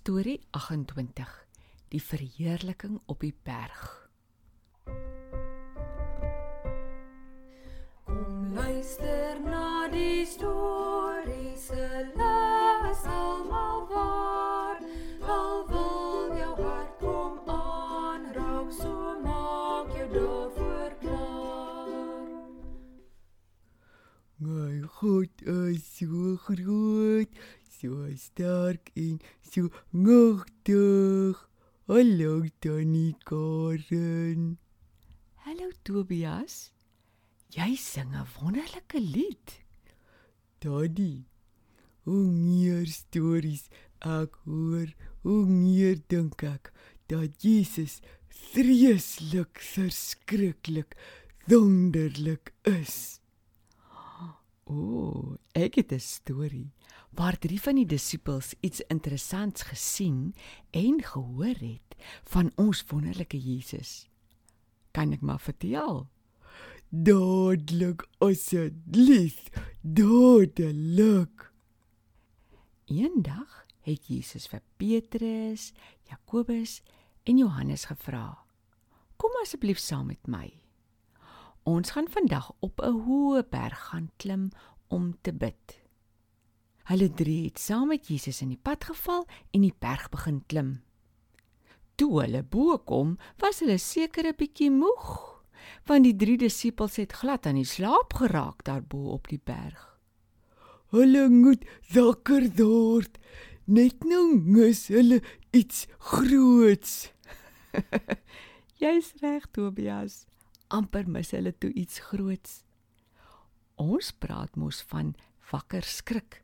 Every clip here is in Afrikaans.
Storie 28: Die verheerliking op die berg. So sterk en so magtig. Hallo Tannie Karen. Hallo Tobias. Jy sing 'n wonderlike lied. Tannie. Hoe meer stories ek hoor, hoe meer dink ek dat Jesus vreeslik verskriklik wonderlik is. O, ek het 'n storie waar drie van die disippels iets interessants gesien en gehoor het van ons wonderlike Jesus. Kan ek maar vertel? Dadelik asseblief, dadelik. Eendag het Jesus vir Petrus, Jakobus en Johannes gevra: "Kom asseblief saam met my. Ons gaan vandag op 'n hoë berg gaan klim om te bid." Hulle drie het saam met Jesus in die pad geval en die berg begin klim. Toe hulle bo kom, was hulle seker 'n bietjie moeg, want die drie disippels het glad aan die slaap geraak daarbo op die berg. Hulle moet wakker word. Net nou mis hulle iets groots. Jy's reg, Tobias. amper mis hulle toe iets groots. Ons praat mos van wakker skrik.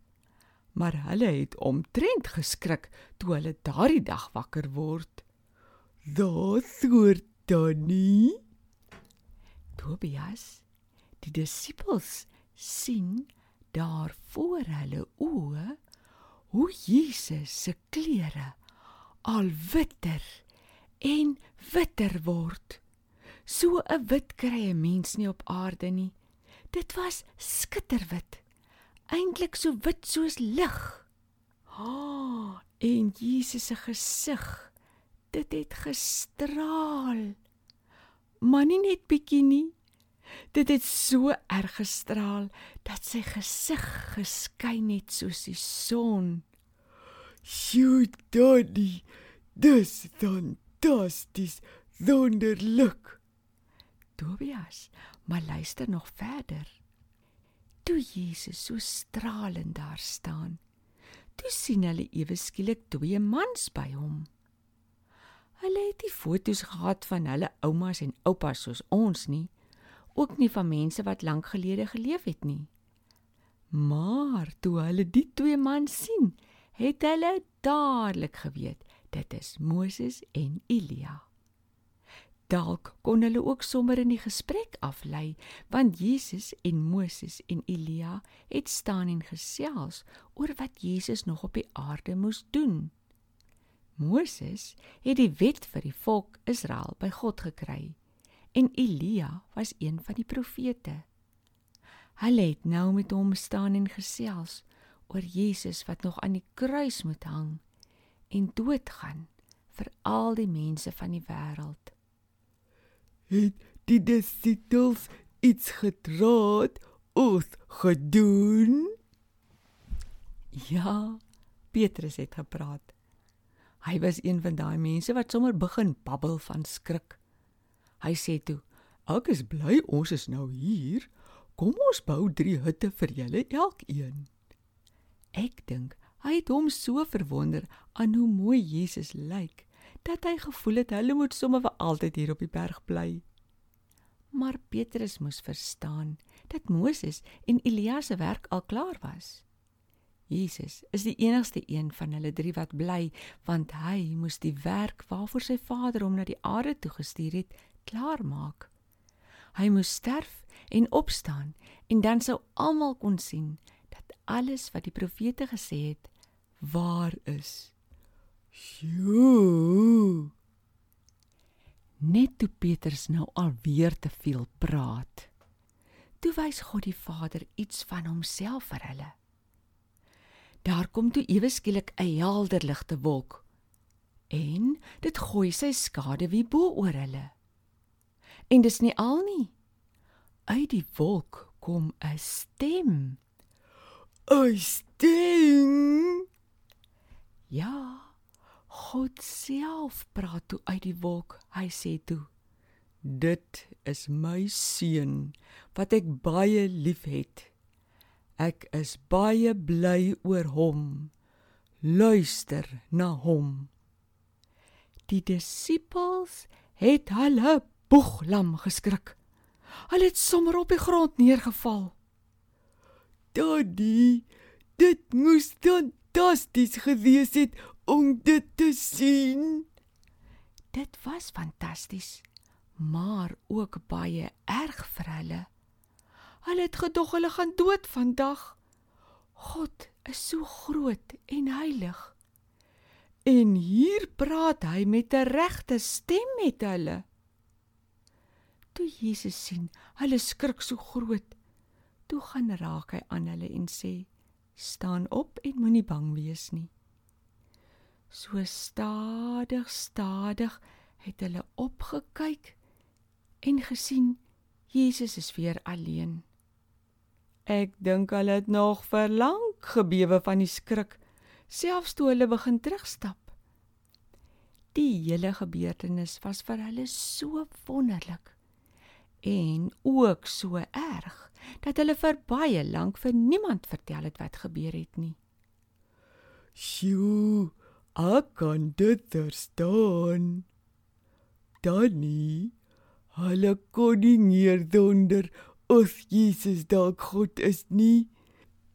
Maar hulle het omtrent geskrik toe hulle daardie dag wakker word. Daar soort Tannie. Tobias, die disippels sien daar voor hulle oë hoe Jesus se klere al witter en witter word. So 'n wit kry 'n mens nie op aarde nie. Dit was skitterwit. Eintlik so wit soos lig. Oh, en Jesus se gesig, dit het gestraal. Maar nie net bietjie nie. Dit het so erg gestraal dat sy gesig geskyn het soos die son. Sjoe, Tannie. Dis fantasties. Wonderlik. Tobias, maar luister nog verder. Toe Jesus so stralend daar staan, toe sien hulle ewe skielik twee mans by hom. Hulle het nie foto's gehad van hulle oumas en oupas soos ons nie, ook nie van mense wat lank gelede geleef het nie. Maar toe hulle die twee mans sien, het hulle dadelik geweet dit is Moses en Elia. Dalk kon hulle ook sommer in die gesprek aflei, want Jesus en Moses en Elia het staan en gesels oor wat Jesus nog op die aarde moes doen. Moses het die wet vir die volk Israel by God gekry en Elia was een van die profete. Hulle het nou met hom staan en gesels oor Jesus wat nog aan die kruis moet hang en doodgaan vir al die mense van die wêreld. Het die disippels iets gedraad of gedoen? Ja, Petrus het gepraat. Hy was een van daai mense wat sommer begin babbel van skrik. Hy sê toe: "Ek is bly ons is nou hier. Kom ons bou 3 hutte vir julle elkeen." Ek dink hy het hom so verwonder aan hoe mooi Jesus lyk dat hy gevoel het hulle moet sommer vir altyd hier op die berg bly. Maar Petrus moes verstaan dat Moses en Elia se werk al klaar was. Jesus is die enigste een van hulle drie wat bly, want hy moes die werk waarvoor sy Vader hom na die aarde toe gestuur het, klaarmaak. Hy moes sterf en opstaan en dan sou almal kon sien dat alles wat die profete gesê het waar is. Sjoe. Net toe Petrus nou alweer te veel praat. Toe wys God die Vader iets van homself vir hulle. Daar kom toe ewe skielik 'n helder ligte wolk en dit gooi sy skade wie bo oor hulle. En dis nie al nie. Uit die wolk kom 'n stem. 'n Stem. Ja, God self praat toe uit die wolk. Hy sê toe: "Dit is my seun wat ek baie liefhet. Ek is baie bly oor hom. Luister na hom." Die disippels het hulle boeglam geskrik. Hulle het sommer op die grond neergeval. Daddy, dit moes fantasties gewees het om dit te sien. Dit was fantasties, maar ook baie erg vir hulle. Hulle het gedog hulle gaan dood vandag. God is so groot en heilig. En hier praat hy met 'n regte stem met hulle. Toe Jesus sien, hulle skrik so groot, toe gaan raak hy aan hulle en sê: "Staan op en moenie bang wees nie." So stadig, stadig het hulle opgekyk en gesien Jesus is weer alleen. Ek dink hulle het nog vir lank gebewe van die skrik, selfs toe hulle begin terugstap. Die hele gebeurtenis was vir hulle so wonderlik en ook so erg dat hulle vir baie lank vir niemand vertel het wat gebeur het nie. Sjoe, ek kan dit verstaan. Danny, hulle kon nie meer donder of Jesus dalk God is nie.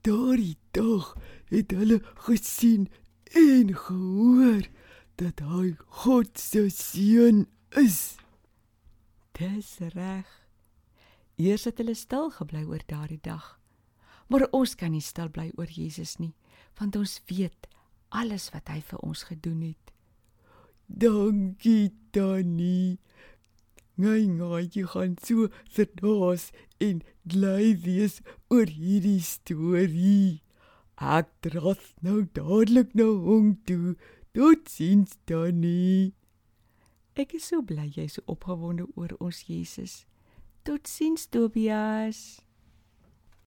Daardie dag het hulle gesien en gehoor dat hy God se seun is. Dis reg. Eers het hulle stil gebly oor daardie dag. Maar ons kan nie stil bly oor Jesus nie, want ons weet alles wat hy vir ons gedoen het. Dankie Danny. Ngai ngai jy gaan so verdoos en bly wees oor hierdie storie. Ek dras nou dadelik na hom toe. Totsiens Danny. Ek is so bly jy is so opgewonde oor ons Jesus. Totsiens Tobias.